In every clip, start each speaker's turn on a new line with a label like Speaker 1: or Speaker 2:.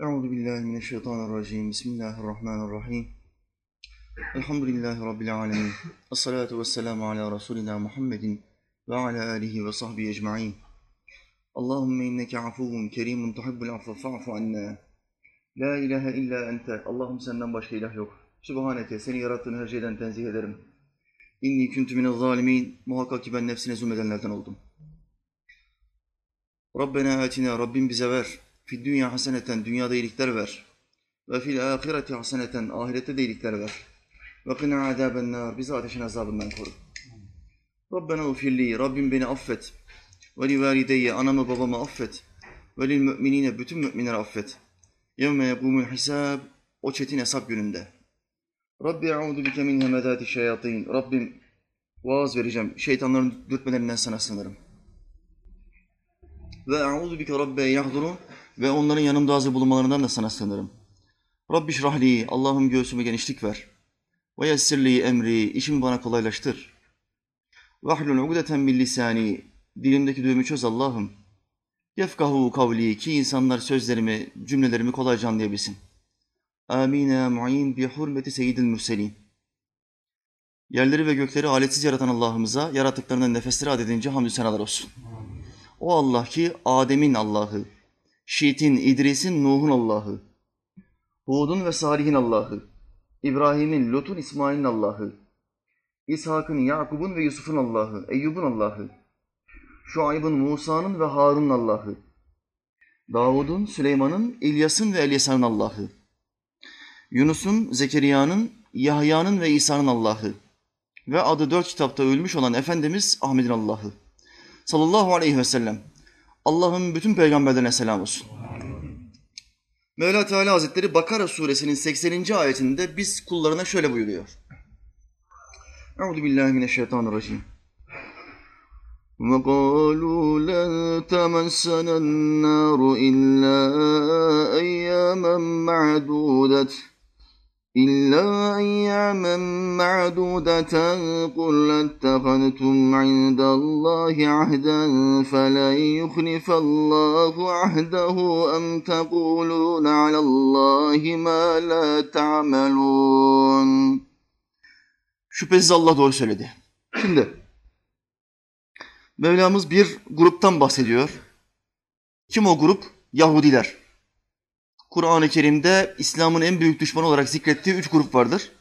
Speaker 1: Euzu billahi mineşşeytanirracim. Bismillahirrahmanirrahim. Elhamdülillahi rabbil alamin. Essalatu vesselamu ala rasulina Muhammedin ve ala alihi ve sahbihi ecmaîn. Allahumme inneke afuvun kerimun tuhibbul afve fa'fu anna. La ilahe illa ente. Allah'ım senden başka ilah yok. Sübhaneke seni yarattığın her şeyden tenzih ederim. İnni kuntu minez zalimin. Muhakkak ki ben nefsine zulmedenlerden oldum. Rabbena atina Rabbim bize ver. Fid dünya haseneten dünyada iyilikler ver. Ve fil ahireti haseneten ahirette de iyilikler ver. Ve kına azaben nar bizi ateşin azabından koru. Rabbena ufirli Rabbim beni affet. Ve li valideyye anamı babamı affet. Ve lil müminine bütün müminleri affet. Yevme yegumul hisab o çetin hesap gününde. Rabbi e'udu bike min hemedati şeyatin. Rabbim vaaz vereceğim. Şeytanların dürtmelerinden sana sınırım. Ve e'udu bike rabbe yahdurun ve onların yanımda hazır bulunmalarından da sana sığınırım. Rabbi şrahli, Allah'ım göğsüme genişlik ver. Ve yessirli emri, işimi bana kolaylaştır. Vahlul ugdeten min dilimdeki düğümü çöz Allah'ım. Yefkahu kavli, ki insanlar sözlerimi, cümlelerimi kolayca anlayabilsin. Amin ya mu'in bi hurmeti seyyidil mürselin. Yerleri ve gökleri aletsiz yaratan Allah'ımıza, yarattıklarından nefesleri adedince hamdü senalar olsun. O Allah ki Adem'in Allah'ı, Şit'in, İdris'in, Nuh'un Allah'ı, Hud'un ve Salih'in Allah'ı, İbrahim'in, Lut'un, İsmail'in Allah'ı, İshak'ın, Yakub'un ve Yusuf'un Allah'ı, Eyyub'un Allah'ı, Şuayb'ın, Musa'nın ve Harun'un Allah'ı, Davud'un, Süleyman'ın, İlyas'ın ve Elyasa'nın Allah'ı, Yunus'un, Zekeriya'nın, Yahya'nın ve İsa'nın Allah'ı. Ve adı dört kitapta ölmüş olan Efendimiz Ahmet'in Allah'ı. Sallallahu aleyhi ve sellem. Allah'ın bütün peygamberlerine selam olsun. Mevla Teala Hazretleri Bakara suresinin 80. ayetinde biz kullarına şöyle buyuruyor. Euzu billahi mineşşeytanirracim. وَقَالُوا لَنْ تَمَسَّنَا النَّارُ إِلَّا أَيَّامًا مَعْدُودَةً إلا أياما معدودة قل اتخذتم عند الله عهدا فلن يخلف الله عهده أم تقولون على الله ما لا تعملون Şüphesiz Allah doğru söyledi. Şimdi Mevlamız bir gruptan bahsediyor. Kim o grup? Yahudiler. Kur'an-ı Kerim'de İslam'ın en büyük düşmanı olarak zikrettiği üç grup vardır.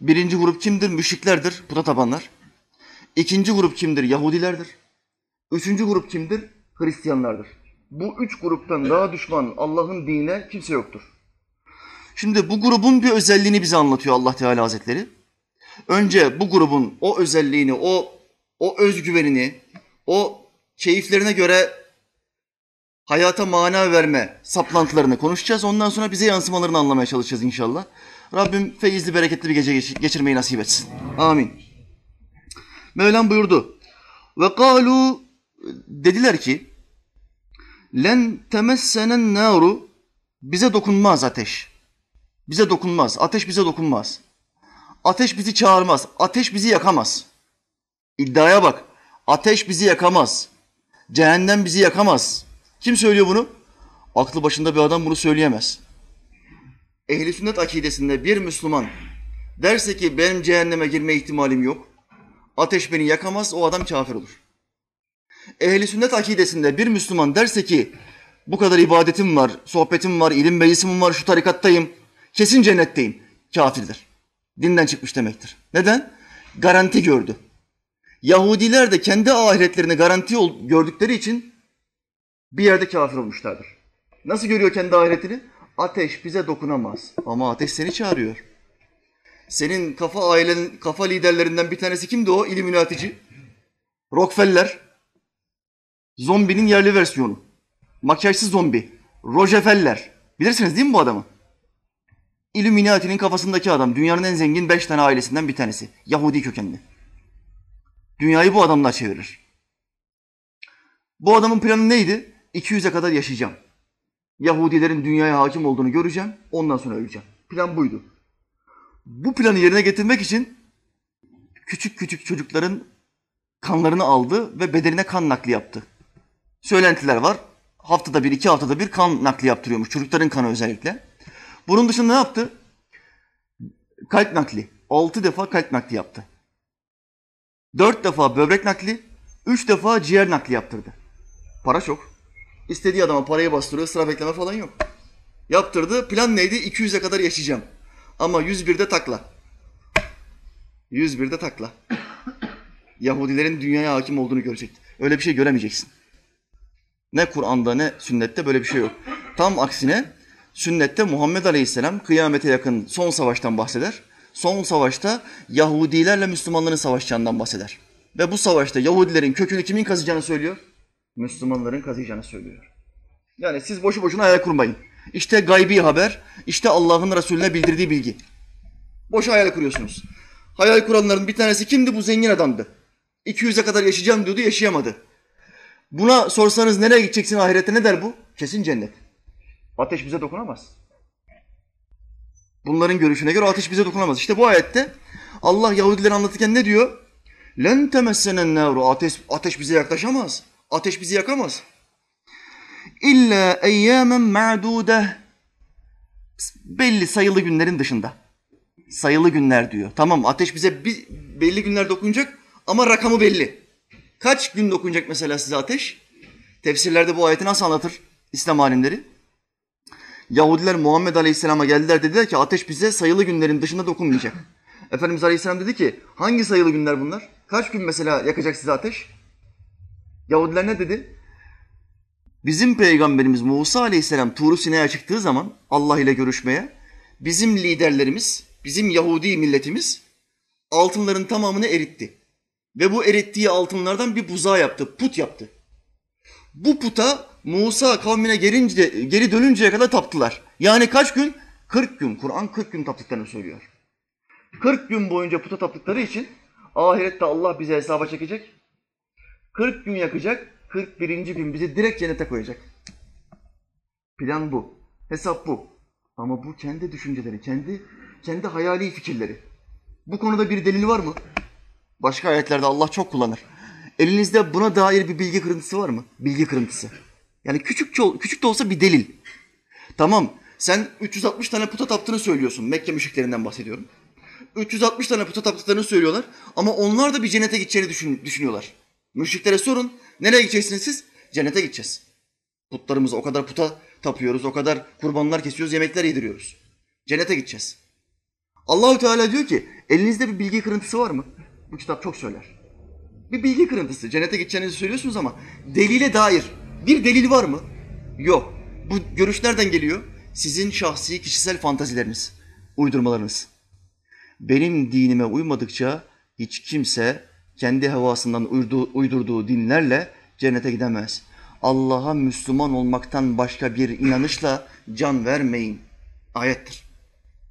Speaker 1: Birinci grup kimdir? Müşriklerdir, puta tapanlar. İkinci grup kimdir? Yahudilerdir. Üçüncü grup kimdir? Hristiyanlardır. Bu üç gruptan daha düşman Allah'ın dinine kimse yoktur. Şimdi bu grubun bir özelliğini bize anlatıyor Allah Teala Hazretleri. Önce bu grubun o özelliğini, o o özgüvenini, o keyiflerine göre hayata mana verme saplantılarını konuşacağız. Ondan sonra bize yansımalarını anlamaya çalışacağız inşallah. Rabbim feyizli, bereketli bir gece geçirmeyi nasip etsin. Amin. Mevlam buyurdu. Ve kalu dediler ki len temessenen naru bize dokunmaz ateş. Bize dokunmaz. Ateş bize dokunmaz. Ateş bizi çağırmaz. Ateş bizi yakamaz. İddiaya bak. Ateş bizi yakamaz. Cehennem bizi yakamaz. Kim söylüyor bunu? Aklı başında bir adam bunu söyleyemez. Ehli sünnet akidesinde bir Müslüman derse ki benim cehenneme girme ihtimalim yok. Ateş beni yakamaz, o adam kafir olur. Ehli sünnet akidesinde bir Müslüman derse ki bu kadar ibadetim var, sohbetim var, ilim meclisim var, şu tarikattayım, kesin cennetteyim. Kafirdir. Dinden çıkmış demektir. Neden? Garanti gördü. Yahudiler de kendi ahiretlerini garanti gördükleri için bir yerde kafir olmuşlardır. Nasıl görüyor kendi ahiretini? Ateş bize dokunamaz. Ama ateş seni çağırıyor. Senin kafa ailenin, kafa liderlerinden bir tanesi kimdi o? İlluminatici. Rockefeller. Zombinin yerli versiyonu. Makyajsız zombi. Rockefeller. Bilirsiniz değil mi bu adamı? Illuminati'nin kafasındaki adam. Dünyanın en zengin beş tane ailesinden bir tanesi. Yahudi kökenli. Dünyayı bu adamla çevirir. Bu adamın planı neydi? 200'e kadar yaşayacağım. Yahudilerin dünyaya hakim olduğunu göreceğim, ondan sonra öleceğim. Plan buydu. Bu planı yerine getirmek için küçük küçük çocukların kanlarını aldı ve bedenine kan nakli yaptı. Söylentiler var. haftada bir, iki haftada bir kan nakli yaptırıyormuş. Çocukların kanı özellikle. Bunun dışında ne yaptı? Kalp nakli. Altı defa kalp nakli yaptı. Dört defa böbrek nakli, üç defa ciğer nakli yaptırdı. Para çok. İstediği adama parayı bastırıyor, sıra bekleme falan yok. Yaptırdı. Plan neydi? 200'e kadar yaşayacağım. Ama 101'de takla. 101'de takla. Yahudilerin dünyaya hakim olduğunu görecek. Öyle bir şey göremeyeceksin. Ne Kur'an'da ne sünnette böyle bir şey yok. Tam aksine sünnette Muhammed Aleyhisselam kıyamete yakın son savaştan bahseder. Son savaşta Yahudilerle Müslümanların savaşacağından bahseder. Ve bu savaşta Yahudilerin kökünü kimin kazıyacağını söylüyor? Müslümanların kazıyacağını söylüyor. Yani siz boşu boşuna hayal kurmayın. İşte gaybi haber, işte Allah'ın Resulüne bildirdiği bilgi. Boş hayal kuruyorsunuz. Hayal kuranların bir tanesi kimdi? Bu zengin adamdı. 200'e kadar yaşayacağım diyordu, yaşayamadı. Buna sorsanız nereye gideceksin ahirette ne der bu? Kesin cennet. Ateş bize dokunamaz. Bunların görüşüne göre ateş bize dokunamaz. İşte bu ayette Allah Yahudileri anlatırken ne diyor? Len temessenen nevru. Ateş, ateş bize yaklaşamaz. Ateş bizi yakamaz. İlla eyyamen ma'dude. Belli sayılı günlerin dışında. Sayılı günler diyor. Tamam ateş bize bir, belli günler dokunacak ama rakamı belli. Kaç gün dokunacak mesela size ateş? Tefsirlerde bu ayeti nasıl anlatır İslam alimleri? Yahudiler Muhammed Aleyhisselam'a geldiler dediler ki ateş bize sayılı günlerin dışında dokunmayacak. Efendimiz Aleyhisselam dedi ki hangi sayılı günler bunlar? Kaç gün mesela yakacak size ateş? Yahudiler ne dedi? Bizim peygamberimiz Musa Aleyhisselam Tur-u Sina'ya çıktığı zaman Allah ile görüşmeye bizim liderlerimiz, bizim Yahudi milletimiz altınların tamamını eritti. Ve bu erittiği altınlardan bir buzağı yaptı, put yaptı. Bu puta Musa kavmine gelince, geri dönünceye kadar taptılar. Yani kaç gün? 40 gün. Kur'an 40 gün taptıklarını söylüyor. 40 gün boyunca puta taptıkları için ahirette Allah bize hesaba çekecek. 40 gün yakacak. 41. gün bizi direkt cennete koyacak. Plan bu. Hesap bu. Ama bu kendi düşünceleri, kendi kendi hayali fikirleri. Bu konuda bir delil var mı? Başka ayetlerde Allah çok kullanır. Elinizde buna dair bir bilgi kırıntısı var mı? Bilgi kırıntısı. Yani küçük küçük de olsa bir delil. Tamam sen 360 tane puta taptığını söylüyorsun. Mekke müşriklerinden bahsediyorum. 360 tane puta taptıklarını söylüyorlar ama onlar da bir cennete gideceğini düşün, düşünüyorlar. Müşriklere sorun. Nereye gideceksiniz siz? Cennete gideceğiz. Putlarımızı o kadar puta tapıyoruz, o kadar kurbanlar kesiyoruz, yemekler yediriyoruz. Cennete gideceğiz. Allahü Teala diyor ki elinizde bir bilgi kırıntısı var mı? Bu kitap çok söyler. Bir bilgi kırıntısı. Cennete gideceğinizi söylüyorsunuz ama delile dair bir delil var mı? Yok. Bu görüş nereden geliyor? Sizin şahsi kişisel fantazileriniz, uydurmalarınız. Benim dinime uymadıkça hiç kimse kendi havasından uydurduğu, uydurduğu dinlerle cennete gidemez. Allah'a Müslüman olmaktan başka bir inanışla can vermeyin. Ayettir.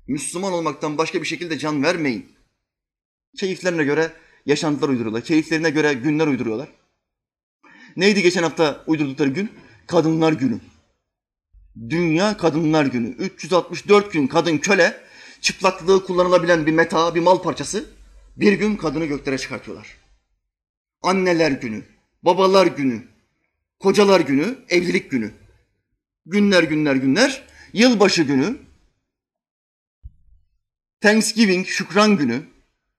Speaker 1: Müslüman olmaktan başka bir şekilde can vermeyin. Keyiflerine göre yaşantılar uyduruyorlar. Keyiflerine göre günler uyduruyorlar. Neydi geçen hafta uydurdukları gün? Kadınlar günü. Dünya Kadınlar Günü. 364 gün kadın köle, çıplaklığı kullanılabilen bir meta, bir mal parçası. Bir gün kadını göklere çıkartıyorlar. Anneler günü, babalar günü, kocalar günü, evlilik günü. Günler günler günler, yılbaşı günü, Thanksgiving, şükran günü.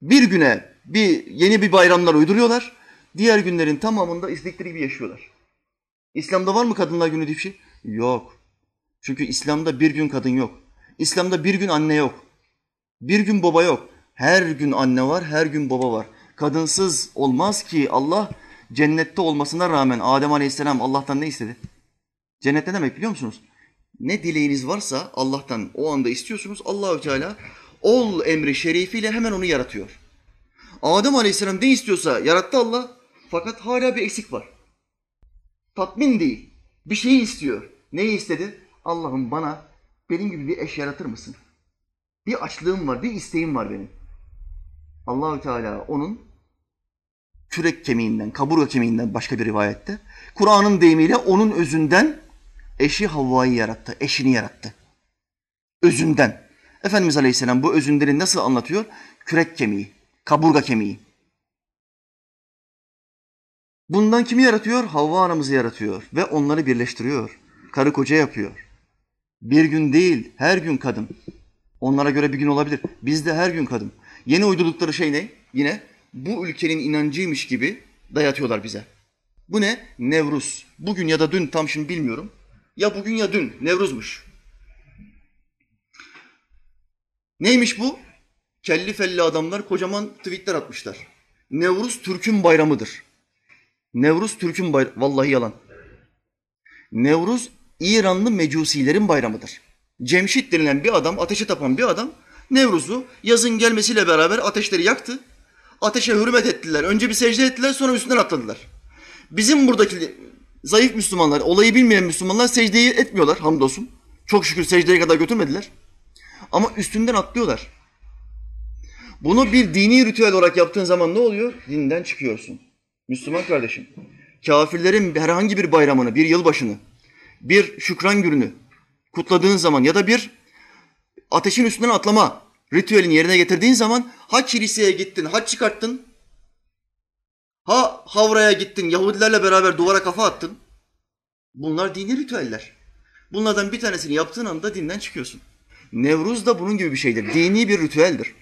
Speaker 1: Bir güne bir yeni bir bayramlar uyduruyorlar. Diğer günlerin tamamında istedikleri gibi yaşıyorlar. İslam'da var mı kadınlar günü diye bir şey? Yok. Çünkü İslam'da bir gün kadın yok. İslam'da bir gün anne yok. Bir gün baba yok. Her gün anne var, her gün baba var. Kadınsız olmaz ki Allah cennette olmasına rağmen Adem Aleyhisselam Allah'tan ne istedi? Cennette demek biliyor musunuz? Ne dileğiniz varsa Allah'tan o anda istiyorsunuz. Allahü Teala ol emri şerifiyle hemen onu yaratıyor. Adem Aleyhisselam ne istiyorsa yarattı Allah. Fakat hala bir eksik var. Tatmin değil. Bir şeyi istiyor. Neyi istedi? Allah'ım bana benim gibi bir eş yaratır mısın? Bir açlığım var, bir isteğim var benim. Allahü Teala onun kürek kemiğinden, kaburga kemiğinden başka bir rivayette Kur'an'ın deyimiyle onun özünden eşi Havva'yı yarattı, eşini yarattı. Özünden. Efendimiz Aleyhisselam bu özünleri nasıl anlatıyor? Kürek kemiği, kaburga kemiği. Bundan kimi yaratıyor? Havva anamızı yaratıyor ve onları birleştiriyor. Karı koca yapıyor. Bir gün değil, her gün kadın. Onlara göre bir gün olabilir. Bizde her gün kadın. Yeni uydurdukları şey ne? Yine bu ülkenin inancıymış gibi dayatıyorlar bize. Bu ne? Nevruz. Bugün ya da dün tam şimdi bilmiyorum. Ya bugün ya dün Nevruz'muş. Neymiş bu? Kelli felli adamlar kocaman tweetler atmışlar. Nevruz Türk'ün bayramıdır. Nevruz Türk'ün bayramı. Vallahi yalan. Nevruz İranlı mecusilerin bayramıdır. Cemşit denilen bir adam, ateşe tapan bir adam Nevruz'u yazın gelmesiyle beraber ateşleri yaktı. Ateşe hürmet ettiler. Önce bir secde ettiler sonra üstünden atladılar. Bizim buradaki zayıf Müslümanlar, olayı bilmeyen Müslümanlar secdeyi etmiyorlar hamdolsun. Çok şükür secdeye kadar götürmediler. Ama üstünden atlıyorlar. Bunu bir dini ritüel olarak yaptığın zaman ne oluyor? Dinden çıkıyorsun. Müslüman kardeşim. Kafirlerin herhangi bir bayramını, bir yılbaşını, bir şükran gününü kutladığın zaman ya da bir ateşin üstünden atlama ritüelini yerine getirdiğin zaman ha kiliseye gittin, ha çıkarttın, ha havraya gittin, Yahudilerle beraber duvara kafa attın. Bunlar dini ritüeller. Bunlardan bir tanesini yaptığın anda dinden çıkıyorsun. Nevruz da bunun gibi bir şeydir. Dini bir ritüeldir.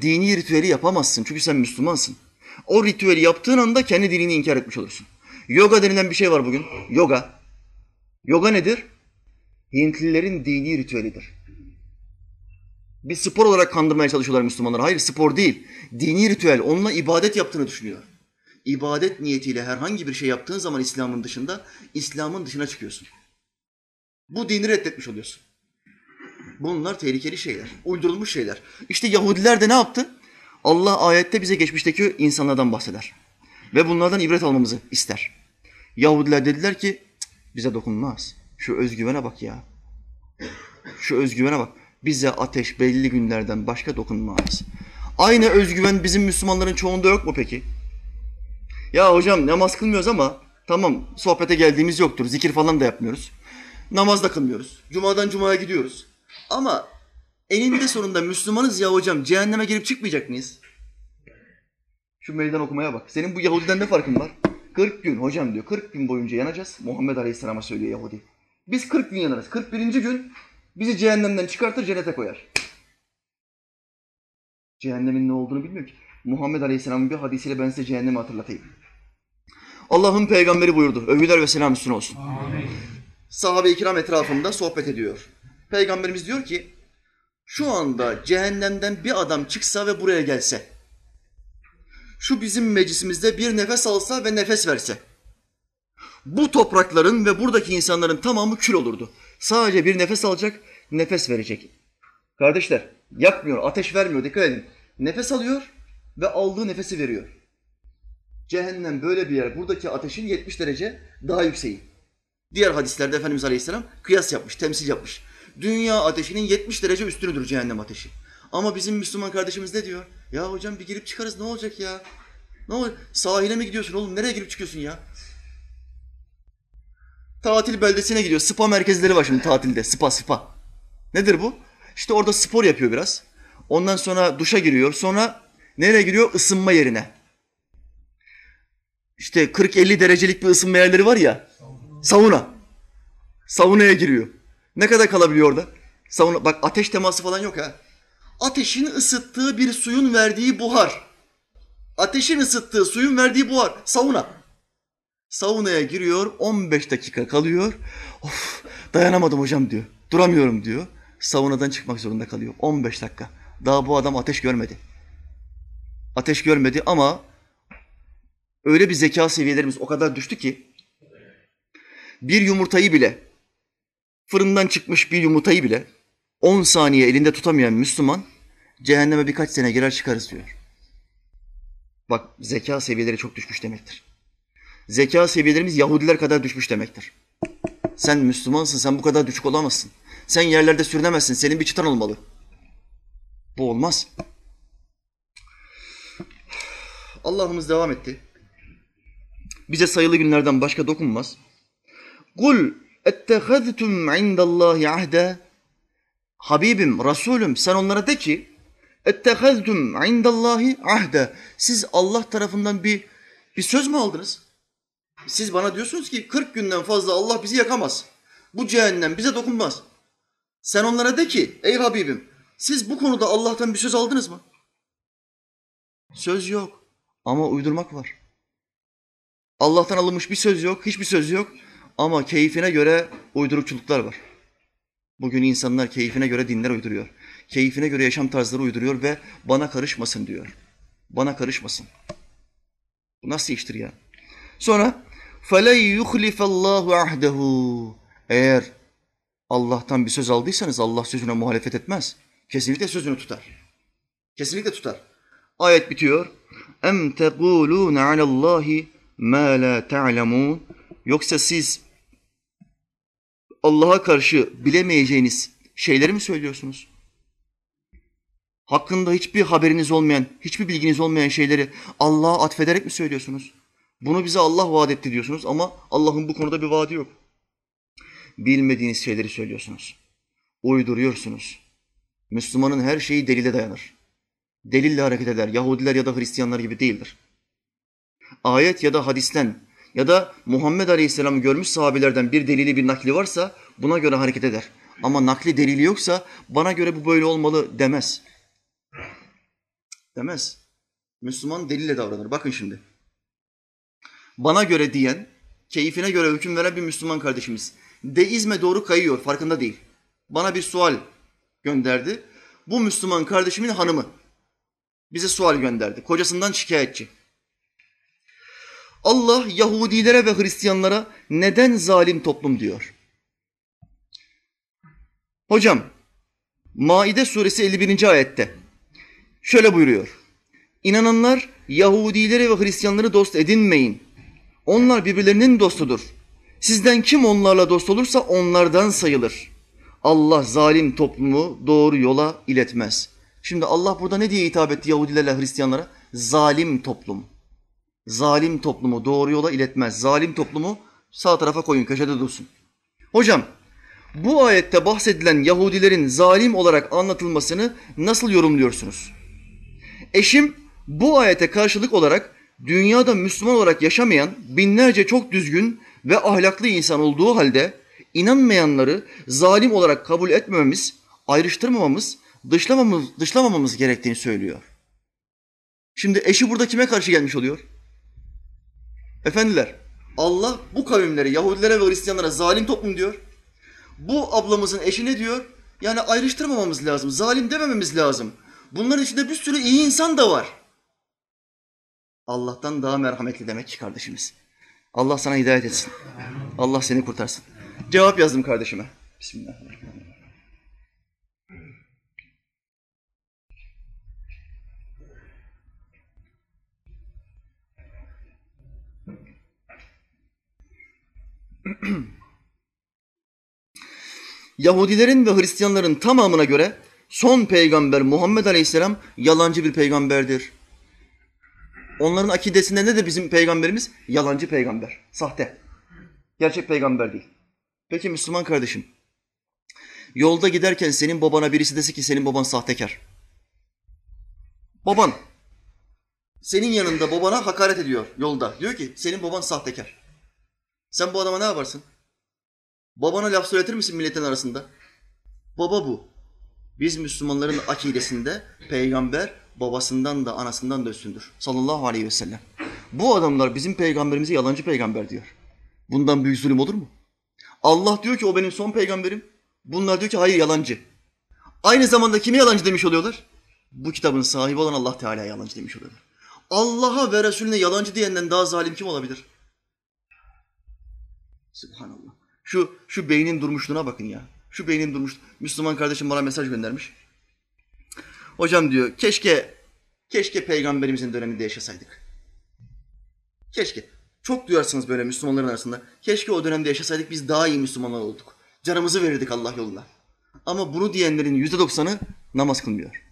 Speaker 1: Dini ritüeli yapamazsın çünkü sen Müslümansın. O ritüeli yaptığın anda kendi dinini inkar etmiş olursun. Yoga denilen bir şey var bugün. Yoga. Yoga nedir? Hintlilerin dini ritüelidir. Bir spor olarak kandırmaya çalışıyorlar Müslümanlar. Hayır spor değil. Dini ritüel. Onunla ibadet yaptığını düşünüyor. İbadet niyetiyle herhangi bir şey yaptığın zaman İslam'ın dışında, İslam'ın dışına çıkıyorsun. Bu dini reddetmiş oluyorsun. Bunlar tehlikeli şeyler, uydurulmuş şeyler. İşte Yahudiler de ne yaptı? Allah ayette bize geçmişteki insanlardan bahseder. Ve bunlardan ibret almamızı ister. Yahudiler dediler ki bize dokunmaz. Şu özgüvene bak ya. Şu özgüvene bak. Bize ateş belli günlerden başka dokunmaz. Aynı özgüven bizim Müslümanların çoğunda yok mu peki? Ya hocam namaz kılmıyoruz ama tamam sohbete geldiğimiz yoktur. Zikir falan da yapmıyoruz. Namaz da kılmıyoruz. Cumadan cumaya gidiyoruz. Ama eninde sonunda Müslümanız ya hocam cehenneme girip çıkmayacak mıyız? Şu meydan okumaya bak. Senin bu Yahudiden ne farkın var? 40 gün hocam diyor. 40 gün boyunca yanacağız. Muhammed Aleyhisselam'a söylüyor Yahudi. Biz 40 gün yanarız. 41. gün bizi cehennemden çıkartır cennete koyar. Cehennemin ne olduğunu bilmiyor ki. Muhammed Aleyhisselam'ın bir hadisiyle ben size cehennemi hatırlatayım. Allah'ın peygamberi buyurdu. Övgüler ve selam üstüne olsun. Amin. Sahabe-i kiram etrafında sohbet ediyor. Peygamberimiz diyor ki, şu anda cehennemden bir adam çıksa ve buraya gelse, şu bizim meclisimizde bir nefes alsa ve nefes verse, bu toprakların ve buradaki insanların tamamı kül olurdu. Sadece bir nefes alacak, nefes verecek. Kardeşler, yakmıyor, ateş vermiyor, dikkat edin. Nefes alıyor ve aldığı nefesi veriyor. Cehennem böyle bir yer. Buradaki ateşin 70 derece daha yükseği. Diğer hadislerde Efendimiz Aleyhisselam kıyas yapmış, temsil yapmış. Dünya ateşinin 70 derece üstünüdür cehennem ateşi. Ama bizim Müslüman kardeşimiz ne diyor? Ya hocam bir girip çıkarız ne olacak ya? Ne olur? Sahile mi gidiyorsun oğlum? Nereye girip çıkıyorsun ya? Tatil beldesine gidiyor. Spa merkezleri var şimdi tatilde. Spa spa. Nedir bu? İşte orada spor yapıyor biraz. Ondan sonra duşa giriyor. Sonra nereye giriyor? Isınma yerine. İşte 40-50 derecelik bir ısınma yerleri var ya. Sauna. Saunaya giriyor. Ne kadar kalabiliyor orada? Sauna, bak ateş teması falan yok ha. Ateşin ısıttığı bir suyun verdiği buhar. Ateşin ısıttığı suyun verdiği buhar. Sauna. Saunaya giriyor, 15 dakika kalıyor. Of dayanamadım hocam diyor. Duramıyorum diyor. Saunadan çıkmak zorunda kalıyor. 15 dakika. Daha bu adam ateş görmedi. Ateş görmedi ama öyle bir zeka seviyelerimiz o kadar düştü ki bir yumurtayı bile fırından çıkmış bir yumurtayı bile 10 saniye elinde tutamayan Müslüman cehenneme birkaç sene girer çıkarız diyor. Bak zeka seviyeleri çok düşmüş demektir. Zeka seviyelerimiz Yahudiler kadar düşmüş demektir. Sen Müslümansın, sen bu kadar düşük olamazsın. Sen yerlerde sürünemezsin, senin bir çıtan olmalı. Bu olmaz. Allah'ımız devam etti. Bize sayılı günlerden başka dokunmaz. Kul etteheztum indallahi ahde Habibim, Resulüm sen onlara de ki etteheztum indallahi ahde Siz Allah tarafından bir bir söz mü aldınız? Siz bana diyorsunuz ki 40 günden fazla Allah bizi yakamaz. Bu cehennem bize dokunmaz. Sen onlara de ki ey Habibim siz bu konuda Allah'tan bir söz aldınız mı? Söz yok ama uydurmak var. Allah'tan alınmış bir söz yok, hiçbir söz yok ama keyfine göre uydurukçuluklar var. Bugün insanlar keyfine göre dinler uyduruyor. Keyfine göre yaşam tarzları uyduruyor ve bana karışmasın diyor. Bana karışmasın. Bu nasıl iştir ya? Sonra فَلَنْ يُخْلِفَ اللّٰهُ عَهْدَهُ Eğer Allah'tan bir söz aldıysanız Allah sözüne muhalefet etmez. Kesinlikle sözünü tutar. Kesinlikle tutar. Ayet bitiyor. Em tekulûne alallâhi mâ lâ te'lemûn. Yoksa siz Allah'a karşı bilemeyeceğiniz şeyleri mi söylüyorsunuz? Hakkında hiçbir haberiniz olmayan, hiçbir bilginiz olmayan şeyleri Allah'a atfederek mi söylüyorsunuz? Bunu bize Allah vaat etti diyorsunuz ama Allah'ın bu konuda bir vaadi yok. Bilmediğiniz şeyleri söylüyorsunuz. Uyduruyorsunuz. Müslümanın her şeyi delile dayanır. Delille hareket eder. Yahudiler ya da Hristiyanlar gibi değildir. Ayet ya da hadisten ya da Muhammed Aleyhisselam'ı görmüş sahabelerden bir delili bir nakli varsa buna göre hareket eder. Ama nakli delili yoksa bana göre bu böyle olmalı demez. Demez. Müslüman delille davranır. Bakın şimdi. Bana göre diyen, keyfine göre hüküm veren bir Müslüman kardeşimiz. Deizme doğru kayıyor, farkında değil. Bana bir sual gönderdi. Bu Müslüman kardeşimin hanımı bize sual gönderdi. Kocasından şikayetçi. Allah Yahudilere ve Hristiyanlara neden zalim toplum diyor? Hocam, Maide suresi 51. ayette şöyle buyuruyor. İnananlar Yahudileri ve Hristiyanları dost edinmeyin. Onlar birbirlerinin dostudur. Sizden kim onlarla dost olursa onlardan sayılır. Allah zalim toplumu doğru yola iletmez. Şimdi Allah burada ne diye hitap etti Yahudilerle Hristiyanlara? Zalim toplum. Zalim toplumu doğru yola iletmez. Zalim toplumu sağ tarafa koyun, köşede dursun. Hocam, bu ayette bahsedilen Yahudilerin zalim olarak anlatılmasını nasıl yorumluyorsunuz? Eşim bu ayete karşılık olarak dünyada Müslüman olarak yaşamayan binlerce çok düzgün ve ahlaklı insan olduğu halde inanmayanları zalim olarak kabul etmememiz, ayrıştırmamamız, dışlamamamız, dışlamamamız gerektiğini söylüyor. Şimdi eşi burada kime karşı gelmiş oluyor? Efendiler, Allah bu kavimlere, Yahudilere ve Hristiyanlara zalim toplum diyor. Bu ablamızın eşi ne diyor? Yani ayrıştırmamamız lazım, zalim demememiz lazım. Bunların içinde bir sürü iyi insan da var. Allah'tan daha merhametli demek ki kardeşimiz. Allah sana hidayet etsin. Allah seni kurtarsın. Cevap yazdım kardeşime. Bismillahirrahmanirrahim. Yahudilerin ve Hristiyanların tamamına göre son peygamber Muhammed Aleyhisselam yalancı bir peygamberdir. Onların akidesinde ne de bizim peygamberimiz? Yalancı peygamber, sahte. Gerçek peygamber değil. Peki Müslüman kardeşim, yolda giderken senin babana birisi dese ki senin baban sahtekar. Baban, senin yanında babana hakaret ediyor yolda. Diyor ki senin baban sahtekar. Sen bu adama ne yaparsın? Babana laf söyletir misin milletin arasında? Baba bu. Biz Müslümanların akidesinde peygamber babasından da anasından da üstündür. Sallallahu aleyhi ve sellem. Bu adamlar bizim peygamberimize yalancı peygamber diyor. Bundan büyük zulüm olur mu? Allah diyor ki o benim son peygamberim. Bunlar diyor ki hayır yalancı. Aynı zamanda kimi yalancı demiş oluyorlar? Bu kitabın sahibi olan Allah Teala yalancı demiş oluyorlar. Allah'a ve Resulüne yalancı diyenden daha zalim kim olabilir? Subhanallah. Şu, şu beynin durmuşluğuna bakın ya. Şu beynin durmuş. Müslüman kardeşim bana mesaj göndermiş. Hocam diyor keşke keşke peygamberimizin döneminde yaşasaydık. Keşke. Çok duyarsınız böyle Müslümanların arasında. Keşke o dönemde yaşasaydık biz daha iyi Müslümanlar olduk. Canımızı verirdik Allah yolunda. Ama bunu diyenlerin yüzde doksanı namaz kılmıyor.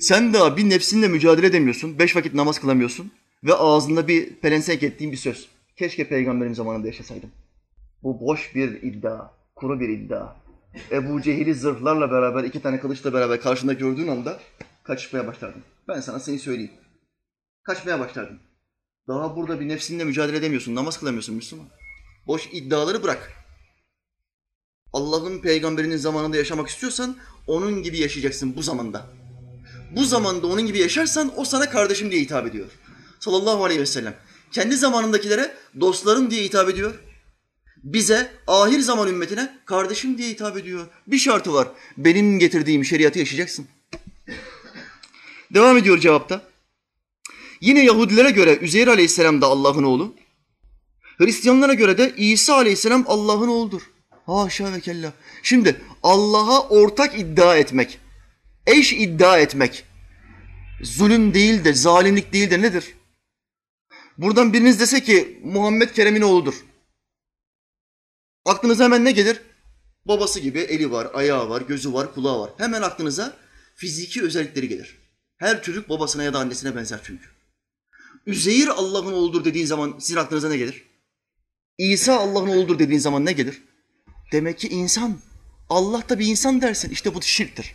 Speaker 1: Sen daha bir nefsinle mücadele edemiyorsun. Beş vakit namaz kılamıyorsun. Ve ağzında bir pelensenk ettiğin bir söz. Keşke peygamberin zamanında yaşasaydım. Bu boş bir iddia. Kuru bir iddia. Ebu Cehil'i zırhlarla beraber, iki tane kılıçla beraber karşında gördüğün anda kaçmaya başlardın. Ben sana seni söyleyeyim. Kaçmaya başlardın. Daha burada bir nefsinle mücadele edemiyorsun, namaz kılamıyorsun Müslüman. Boş iddiaları bırak. Allah'ın peygamberinin zamanında yaşamak istiyorsan onun gibi yaşayacaksın bu zamanda. Bu zamanda onun gibi yaşarsan o sana kardeşim diye hitap ediyor. Sallallahu aleyhi ve sellem. Kendi zamanındakilere dostlarım diye hitap ediyor. Bize ahir zaman ümmetine kardeşim diye hitap ediyor. Bir şartı var. Benim getirdiğim şeriatı yaşayacaksın. Devam ediyor cevapta. Yine Yahudilere göre Üzeyr aleyhisselam da Allah'ın oğlu. Hristiyanlara göre de İsa aleyhisselam Allah'ın oğludur. Haşa ve kella. Şimdi Allah'a ortak iddia etmek, eş iddia etmek zulüm değil de, zalimlik değil de nedir? Buradan biriniz dese ki Muhammed Kerem'in oğludur. Aklınıza hemen ne gelir? Babası gibi eli var, ayağı var, gözü var, kulağı var. Hemen aklınıza fiziki özellikleri gelir. Her çocuk babasına ya da annesine benzer çünkü. Üzeyir Allah'ın oğludur dediğin zaman sizin aklınıza ne gelir? İsa Allah'ın oğludur dediğin zaman ne gelir? Demek ki insan. Allah da bir insan dersin. İşte bu şirktir.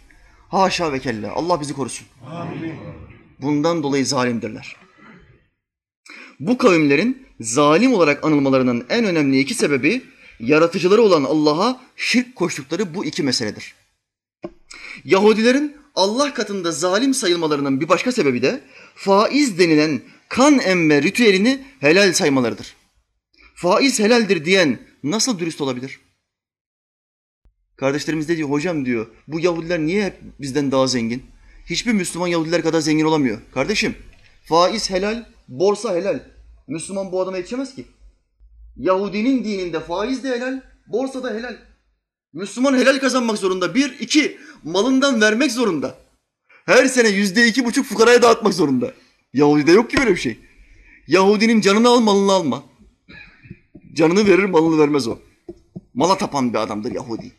Speaker 1: Haşa ve kella. Allah bizi korusun. Amin. Bundan dolayı zalimdirler. Bu kavimlerin zalim olarak anılmalarının en önemli iki sebebi yaratıcıları olan Allah'a şirk koştukları bu iki meseledir. Yahudilerin Allah katında zalim sayılmalarının bir başka sebebi de faiz denilen kan emme ritüelini helal saymalarıdır. Faiz helaldir diyen nasıl dürüst olabilir? Kardeşlerimiz de diyor hocam diyor bu Yahudiler niye hep bizden daha zengin? Hiçbir Müslüman Yahudiler kadar zengin olamıyor. Kardeşim faiz helal, borsa helal. Müslüman bu adama yetişemez ki. Yahudinin dininde faiz de helal, borsa da helal. Müslüman helal kazanmak zorunda. Bir, iki, malından vermek zorunda. Her sene yüzde iki buçuk fukaraya dağıtmak zorunda. Yahudi'de yok ki böyle bir şey. Yahudinin canını al, malını alma. Canını verir, malını vermez o. Mala tapan bir adamdır Yahudi.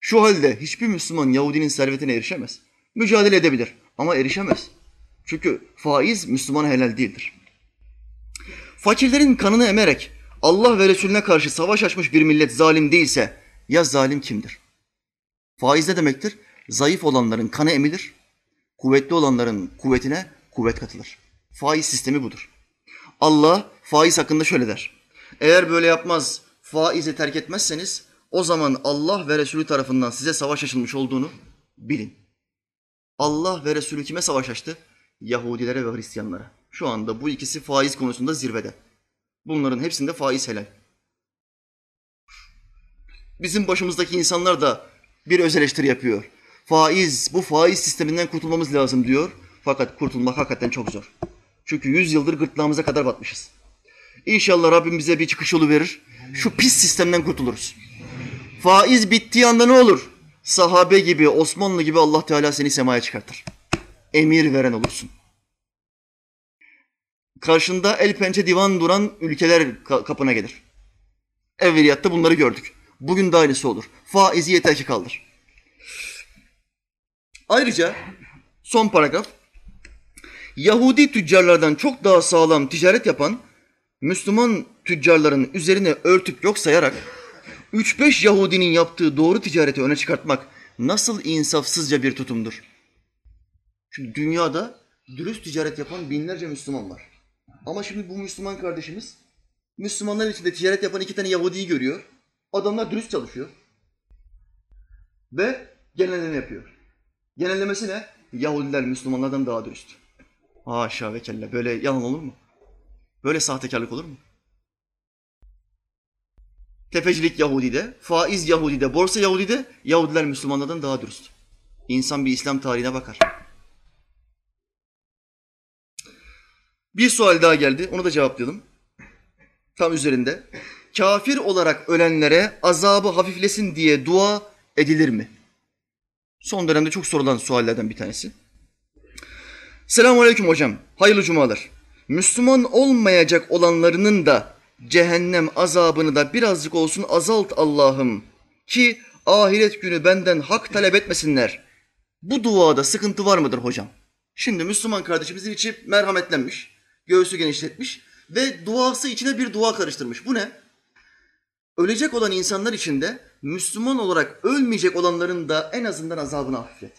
Speaker 1: Şu halde hiçbir Müslüman Yahudinin servetine erişemez. Mücadele edebilir ama erişemez. Çünkü faiz Müslümana helal değildir. Fakirlerin kanını emerek Allah ve Resulüne karşı savaş açmış bir millet zalim değilse ya zalim kimdir? Faiz ne demektir? Zayıf olanların kanı emilir, kuvvetli olanların kuvvetine kuvvet katılır. Faiz sistemi budur. Allah faiz hakkında şöyle der. Eğer böyle yapmaz, faizi terk etmezseniz o zaman Allah ve Resulü tarafından size savaş açılmış olduğunu bilin. Allah ve Resulü kime savaş açtı? Yahudilere ve Hristiyanlara. Şu anda bu ikisi faiz konusunda zirvede. Bunların hepsinde faiz helal. Bizim başımızdaki insanlar da bir öz eleştiri yapıyor. Faiz, bu faiz sisteminden kurtulmamız lazım diyor. Fakat kurtulmak hakikaten çok zor. Çünkü yüz yıldır gırtlağımıza kadar batmışız. İnşallah Rabbim bize bir çıkış yolu verir. Şu pis sistemden kurtuluruz. Faiz bittiği anda ne olur? Sahabe gibi, Osmanlı gibi Allah Teala seni semaya çıkartır. Emir veren olursun. Karşında el pençe divan duran ülkeler kapına gelir. Evveliyatta bunları gördük. Bugün de aynısı olur. Faizi yeter ki kaldır. Ayrıca son paragraf. Yahudi tüccarlardan çok daha sağlam ticaret yapan Müslüman tüccarların üzerine örtüp yok sayarak 3-5 Yahudinin yaptığı doğru ticareti öne çıkartmak nasıl insafsızca bir tutumdur? Çünkü dünyada dürüst ticaret yapan binlerce Müslüman var. Ama şimdi bu Müslüman kardeşimiz Müslümanlar içinde ticaret yapan iki tane Yahudi'yi görüyor. Adamlar dürüst çalışıyor. Ve genelleme yapıyor. Genellemesi ne? Yahudiler Müslümanlardan daha dürüst. Haşa ve kella. Böyle yalan olur mu? Böyle sahtekarlık olur mu? Tefecilik Yahudi'de, faiz Yahudi'de, borsa Yahudi'de Yahudiler Müslümanlardan daha dürüst. İnsan bir İslam tarihine bakar. Bir sual daha geldi. Onu da cevaplayalım. Tam üzerinde. Kafir olarak ölenlere azabı hafiflesin diye dua edilir mi? Son dönemde çok sorulan suallerden bir tanesi. Selamun Aleyküm hocam. Hayırlı cumalar. Müslüman olmayacak olanlarının da cehennem azabını da birazcık olsun azalt Allah'ım. Ki ahiret günü benden hak talep etmesinler. Bu duada sıkıntı var mıdır hocam? Şimdi Müslüman kardeşimizin içi merhametlenmiş, göğsü genişletmiş ve duası içine bir dua karıştırmış. Bu ne? Ölecek olan insanlar içinde Müslüman olarak ölmeyecek olanların da en azından azabını hafiflet.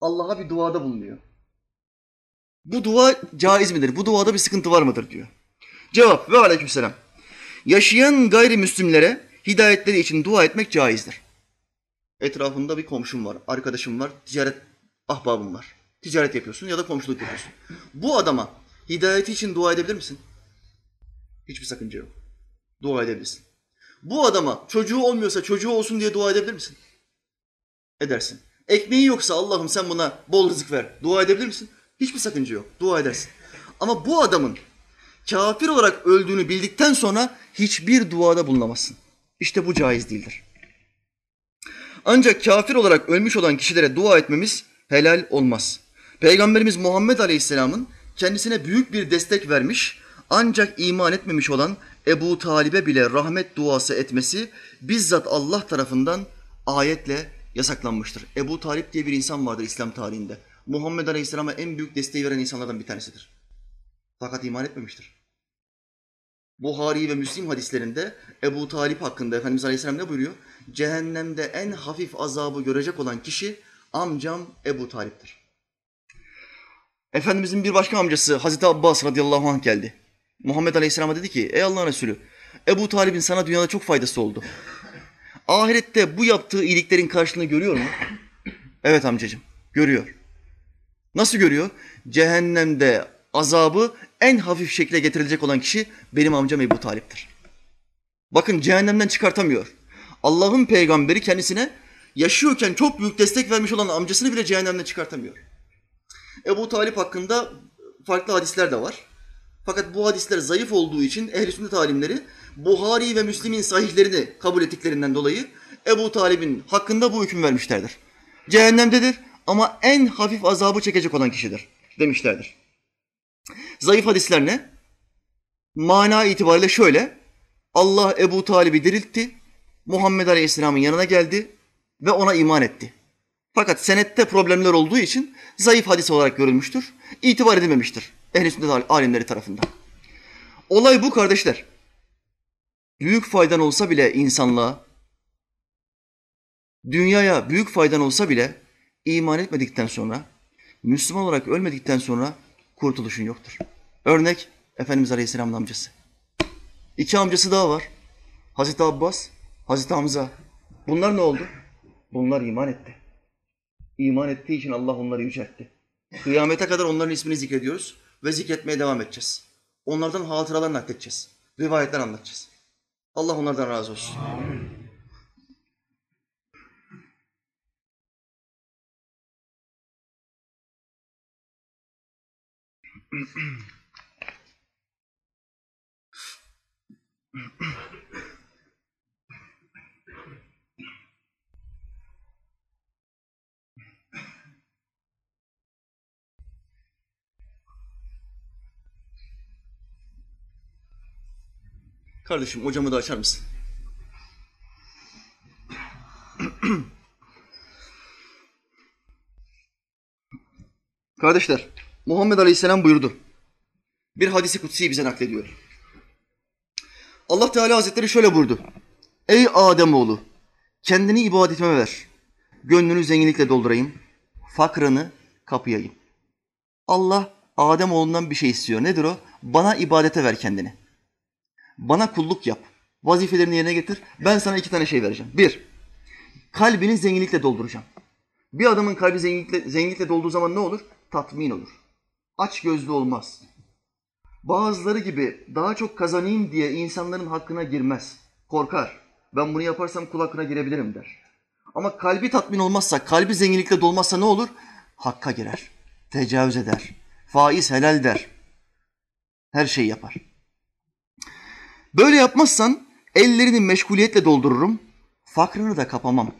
Speaker 1: Allah'a bir duada bulunuyor. Bu dua caiz midir? Bu duada bir sıkıntı var mıdır diyor. Cevap ve aleykümselam. Yaşayan gayrimüslimlere hidayetleri için dua etmek caizdir. Etrafında bir komşum var, arkadaşım var, ticaret ahbabım var. Ticaret yapıyorsun ya da komşuluk yapıyorsun. Bu adama hidayeti için dua edebilir misin? Hiçbir sakınca yok. Dua edebilirsin. Bu adama çocuğu olmuyorsa çocuğu olsun diye dua edebilir misin? Edersin. Ekmeği yoksa Allah'ım sen buna bol rızık ver. Dua edebilir misin? Hiçbir sakınca yok. Dua edersin. Ama bu adamın kafir olarak öldüğünü bildikten sonra hiçbir duada bulunamazsın. İşte bu caiz değildir. Ancak kafir olarak ölmüş olan kişilere dua etmemiz helal olmaz. Peygamberimiz Muhammed Aleyhisselam'ın kendisine büyük bir destek vermiş ancak iman etmemiş olan Ebu Talib'e bile rahmet duası etmesi bizzat Allah tarafından ayetle yasaklanmıştır. Ebu Talip diye bir insan vardır İslam tarihinde. Muhammed Aleyhisselam'a en büyük desteği veren insanlardan bir tanesidir. Fakat iman etmemiştir. Buhari ve Müslim hadislerinde Ebu Talip hakkında Efendimiz Aleyhisselam ne buyuruyor? Cehennemde en hafif azabı görecek olan kişi amcam Ebu Talip'tir. Efendimizin bir başka amcası Hazreti Abbas radıyallahu anh geldi. Muhammed Aleyhisselam'a dedi ki ey Allah'ın Resulü Ebu Talib'in sana dünyada çok faydası oldu. Ahirette bu yaptığı iyiliklerin karşılığını görüyor mu? Evet amcacığım görüyor. Nasıl görüyor? Cehennemde azabı en hafif şekilde getirilecek olan kişi benim amcam Ebu Talip'tir. Bakın cehennemden çıkartamıyor. Allah'ın peygamberi kendisine yaşıyorken çok büyük destek vermiş olan amcasını bile cehennemden çıkartamıyor. Ebu Talip hakkında farklı hadisler de var. Fakat bu hadisler zayıf olduğu için ehl-i sünnet alimleri Buhari ve Müslim'in sahihlerini kabul ettiklerinden dolayı Ebu Talib'in hakkında bu hüküm vermişlerdir. Cehennemdedir ama en hafif azabı çekecek olan kişidir demişlerdir. Zayıf hadisler ne? Mana itibariyle şöyle. Allah Ebu Talib'i diriltti. Muhammed Aleyhisselam'ın yanına geldi ve ona iman etti. Fakat senette problemler olduğu için zayıf hadis olarak görülmüştür. İtibar edilmemiştir ehl-i sünnet alimleri tarafından. Olay bu kardeşler. Büyük faydan olsa bile insanlığa, dünyaya büyük faydan olsa bile iman etmedikten sonra, Müslüman olarak ölmedikten sonra kurtuluşun yoktur. Örnek Efendimiz Aleyhisselam'ın amcası. İki amcası daha var. Hazreti Abbas, Hazreti Hamza. Bunlar ne oldu? Bunlar iman etti. İman ettiği için Allah onları yüceltti. Kıyamete kadar onların ismini zikrediyoruz ve zikretmeye devam edeceğiz. Onlardan hatıralar nakledeceğiz. Rivayetler anlatacağız. Allah onlardan razı olsun. Amin. Kardeşim hocamı da açar mısın? Kardeşler, Muhammed Aleyhisselam buyurdu. Bir hadisi kutsi bize naklediyor. Allah Teala Hazretleri şöyle buyurdu. Ey Ademoğlu, kendini ibadetime ver. Gönlünü zenginlikle doldurayım. Fakrını kapayayım. Allah Ademoğlundan bir şey istiyor. Nedir o? Bana ibadete ver kendini. Bana kulluk yap. Vazifelerini yerine getir. Ben sana iki tane şey vereceğim. Bir, kalbini zenginlikle dolduracağım. Bir adamın kalbi zenginlikle, zenginlikle dolduğu zaman ne olur? Tatmin olur. Aç gözlü olmaz. Bazıları gibi daha çok kazanayım diye insanların hakkına girmez. Korkar. Ben bunu yaparsam kul hakkına girebilirim der. Ama kalbi tatmin olmazsa, kalbi zenginlikle dolmazsa ne olur? Hakka girer. Tecavüz eder. Faiz helal der. Her şeyi yapar. Böyle yapmazsan ellerini meşguliyetle doldururum, fakrını da kapamam.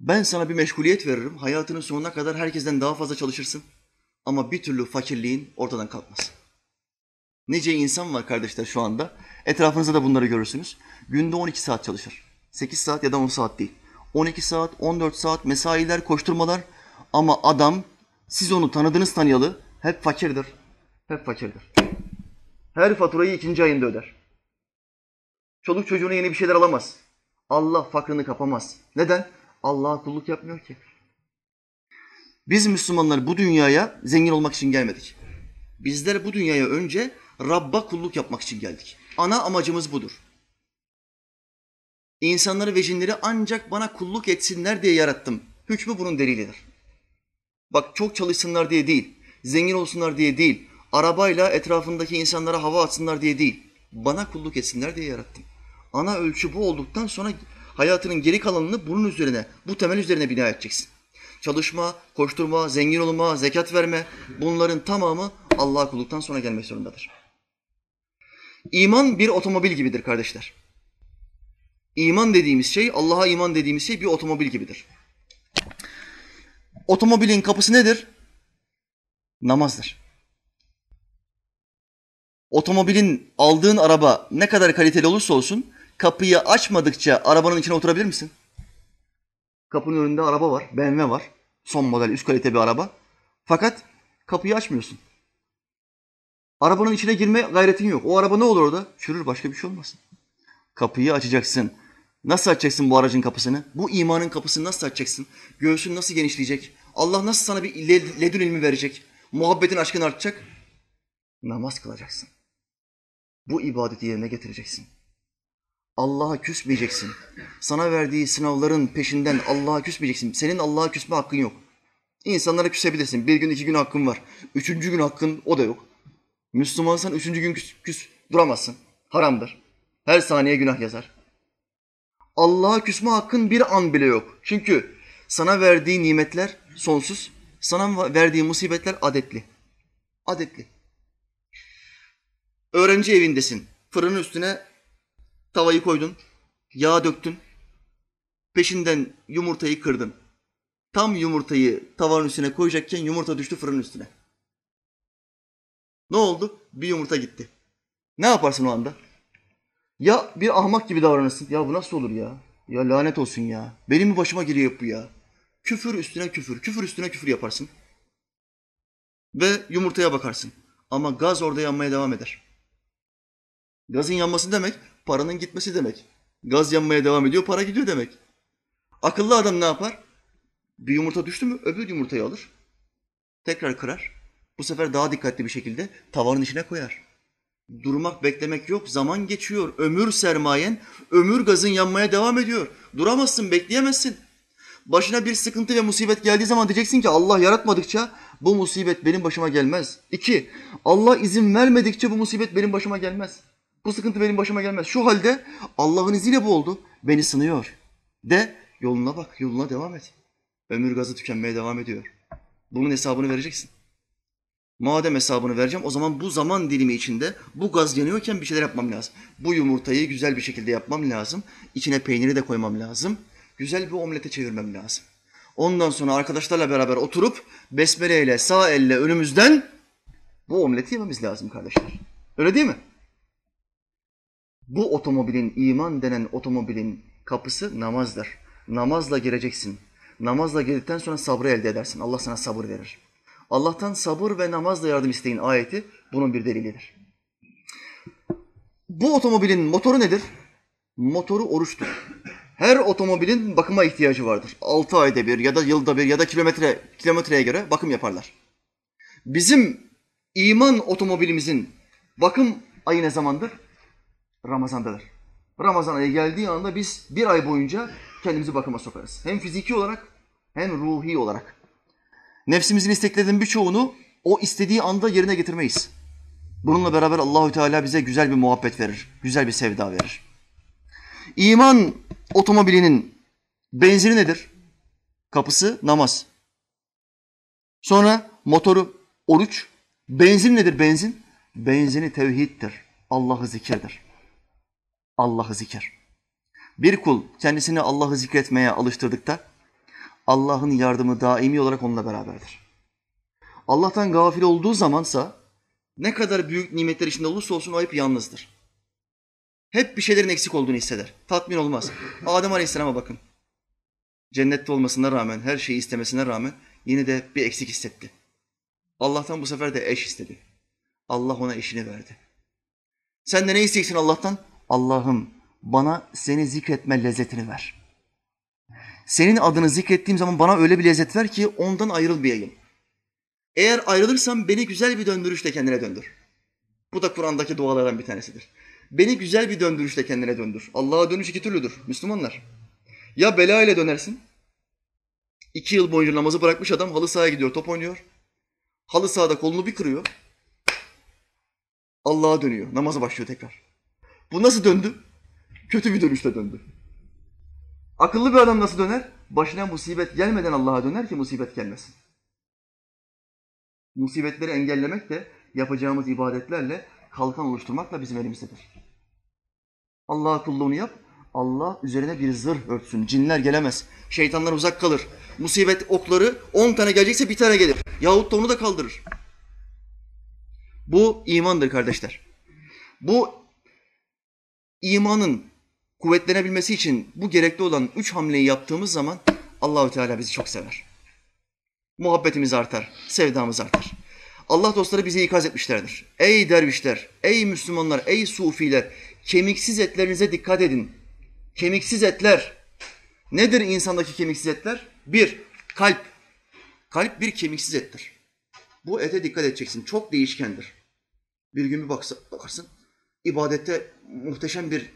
Speaker 1: Ben sana bir meşguliyet veririm, hayatının sonuna kadar herkesten daha fazla çalışırsın. Ama bir türlü fakirliğin ortadan kalkmaz. Nice insan var kardeşler şu anda. Etrafınızda da bunları görürsünüz. Günde 12 saat çalışır. 8 saat ya da 10 saat değil. 12 saat, 14 saat mesailer, koşturmalar. Ama adam, siz onu tanıdınız tanıyalı, hep fakirdir. Hep fakirdir. Her faturayı ikinci ayında öder. Çoluk çocuğuna yeni bir şeyler alamaz. Allah fakrını kapamaz. Neden? Allah'a kulluk yapmıyor ki. Biz Müslümanlar bu dünyaya zengin olmak için gelmedik. Bizler bu dünyaya önce Rabb'a kulluk yapmak için geldik. Ana amacımız budur. İnsanları ve cinleri ancak bana kulluk etsinler diye yarattım. Hükmü bunun delilidir. Bak çok çalışsınlar diye değil, zengin olsunlar diye değil, arabayla etrafındaki insanlara hava atsınlar diye değil. Bana kulluk etsinler diye yarattım. Ana ölçü bu olduktan sonra hayatının geri kalanını bunun üzerine, bu temel üzerine bina edeceksin. Çalışma, koşturma, zengin olma, zekat verme bunların tamamı Allah'a kulluktan sonra gelmek zorundadır. İman bir otomobil gibidir kardeşler. İman dediğimiz şey, Allah'a iman dediğimiz şey bir otomobil gibidir. Otomobilin kapısı nedir? Namazdır. Otomobilin aldığın araba ne kadar kaliteli olursa olsun kapıyı açmadıkça arabanın içine oturabilir misin? Kapının önünde araba var, BMW var. Son model, üst kalite bir araba. Fakat kapıyı açmıyorsun. Arabanın içine girme gayretin yok. O araba ne olur orada? Çürür, başka bir şey olmasın. Kapıyı açacaksın. Nasıl açacaksın bu aracın kapısını? Bu imanın kapısını nasıl açacaksın? Göğsün nasıl genişleyecek? Allah nasıl sana bir ledün ilmi verecek? Muhabbetin aşkın artacak? Namaz kılacaksın. Bu ibadeti yerine getireceksin. Allah'a küsmeyeceksin. Sana verdiği sınavların peşinden Allah'a küsmeyeceksin. Senin Allah'a küsme hakkın yok. İnsanlara küsebilirsin. Bir gün, iki gün hakkın var. Üçüncü gün hakkın o da yok. Müslümansan üçüncü gün küs, küs duramazsın. Haramdır. Her saniye günah yazar. Allah'a küsme hakkın bir an bile yok. Çünkü sana verdiği nimetler sonsuz. Sana verdiği musibetler adetli. Adetli. Öğrenci evindesin. Fırının üstüne tavayı koydun. Yağ döktün. Peşinden yumurtayı kırdın. Tam yumurtayı tavanın üstüne koyacakken yumurta düştü fırının üstüne. Ne oldu? Bir yumurta gitti. Ne yaparsın o anda? Ya bir ahmak gibi davranırsın. Ya bu nasıl olur ya? Ya lanet olsun ya. Benim mi başıma geliyor bu ya? Küfür üstüne küfür, küfür üstüne küfür yaparsın. Ve yumurtaya bakarsın. Ama gaz orada yanmaya devam eder. Gazın yanması demek, paranın gitmesi demek. Gaz yanmaya devam ediyor, para gidiyor demek. Akıllı adam ne yapar? Bir yumurta düştü mü öbür yumurtayı alır. Tekrar kırar. Bu sefer daha dikkatli bir şekilde tavanın içine koyar. Durmak, beklemek yok. Zaman geçiyor. Ömür sermayen, ömür gazın yanmaya devam ediyor. Duramazsın, bekleyemezsin. Başına bir sıkıntı ve musibet geldiği zaman diyeceksin ki Allah yaratmadıkça bu musibet benim başıma gelmez. İki, Allah izin vermedikçe bu musibet benim başıma gelmez. Bu sıkıntı benim başıma gelmez. Şu halde Allah'ın izniyle bu oldu. Beni sınıyor. De yoluna bak, yoluna devam et. Ömür gazı tükenmeye devam ediyor. Bunun hesabını vereceksin. Madem hesabını vereceğim o zaman bu zaman dilimi içinde bu gaz yanıyorken bir şeyler yapmam lazım. Bu yumurtayı güzel bir şekilde yapmam lazım. İçine peyniri de koymam lazım. Güzel bir omlete çevirmem lazım. Ondan sonra arkadaşlarla beraber oturup besmele ile sağ elle önümüzden bu omleti yememiz lazım kardeşler. Öyle değil mi? Bu otomobilin, iman denen otomobilin kapısı namazdır. Namazla gireceksin. Namazla girdikten sonra sabrı elde edersin. Allah sana sabır verir. Allah'tan sabır ve namazla yardım isteyin ayeti bunun bir delilidir. Bu otomobilin motoru nedir? Motoru oruçtur. Her otomobilin bakıma ihtiyacı vardır. 6 ayda bir ya da yılda bir ya da kilometre kilometreye göre bakım yaparlar. Bizim iman otomobilimizin bakım ayı ne zamandır? Ramazan'dadır. Ramazan ayı geldiği anda biz bir ay boyunca kendimizi bakıma sokarız. Hem fiziki olarak hem ruhi olarak. Nefsimizin isteklerinin birçoğunu o istediği anda yerine getirmeyiz. Bununla beraber Allahü Teala bize güzel bir muhabbet verir, güzel bir sevda verir. İman otomobilinin benzini nedir? Kapısı namaz. Sonra motoru oruç. Benzin nedir benzin? Benzini tevhiddir. Allah'ı zikirdir. Allah'ı zikir. Bir kul kendisini Allah'ı zikretmeye alıştırdıkta Allah'ın yardımı daimi olarak onunla beraberdir. Allah'tan gafil olduğu zamansa ne kadar büyük nimetler içinde olursa olsun o hep yalnızdır. Hep bir şeylerin eksik olduğunu hisseder. Tatmin olmaz. Adem Aleyhisselam'a bakın. Cennette olmasına rağmen, her şeyi istemesine rağmen yine de bir eksik hissetti. Allah'tan bu sefer de eş istedi. Allah ona eşini verdi. Sen de ne isteyeceksin Allah'tan? Allah'ım bana seni zikretme lezzetini ver. Senin adını zikrettiğim zaman bana öyle bir lezzet ver ki ondan ayrılmayayım. Eğer ayrılırsam beni güzel bir döndürüşle kendine döndür. Bu da Kur'an'daki dualardan bir tanesidir. Beni güzel bir döndürüşle kendine döndür. Allah'a dönüş iki türlüdür Müslümanlar. Ya bela ile dönersin. İki yıl boyunca namazı bırakmış adam halı sahaya gidiyor, top oynuyor. Halı sahada kolunu bir kırıyor. Allah'a dönüyor. Namaza başlıyor tekrar. Bu nasıl döndü? Kötü bir dönüşle döndü. Akıllı bir adam nasıl döner? Başına musibet gelmeden Allah'a döner ki musibet gelmesin. Musibetleri engellemek de yapacağımız ibadetlerle kalkan oluşturmakla bizim elimizdedir. Allah'a kulluğunu yap, Allah üzerine bir zırh örtsün. Cinler gelemez. Şeytanlar uzak kalır. Musibet okları on tane gelecekse bir tane gelir. Yahut da onu da kaldırır. Bu imandır kardeşler. Bu imanın kuvvetlenebilmesi için bu gerekli olan üç hamleyi yaptığımız zaman Allahü Teala bizi çok sever. Muhabbetimiz artar, sevdamız artar. Allah dostları bizi ikaz etmişlerdir. Ey dervişler, ey Müslümanlar, ey sufiler, kemiksiz etlerinize dikkat edin. Kemiksiz etler. Nedir insandaki kemiksiz etler? Bir, kalp. Kalp bir kemiksiz ettir. Bu ete dikkat edeceksin. Çok değişkendir. Bir gün bir baksa, bakarsın, ibadette muhteşem bir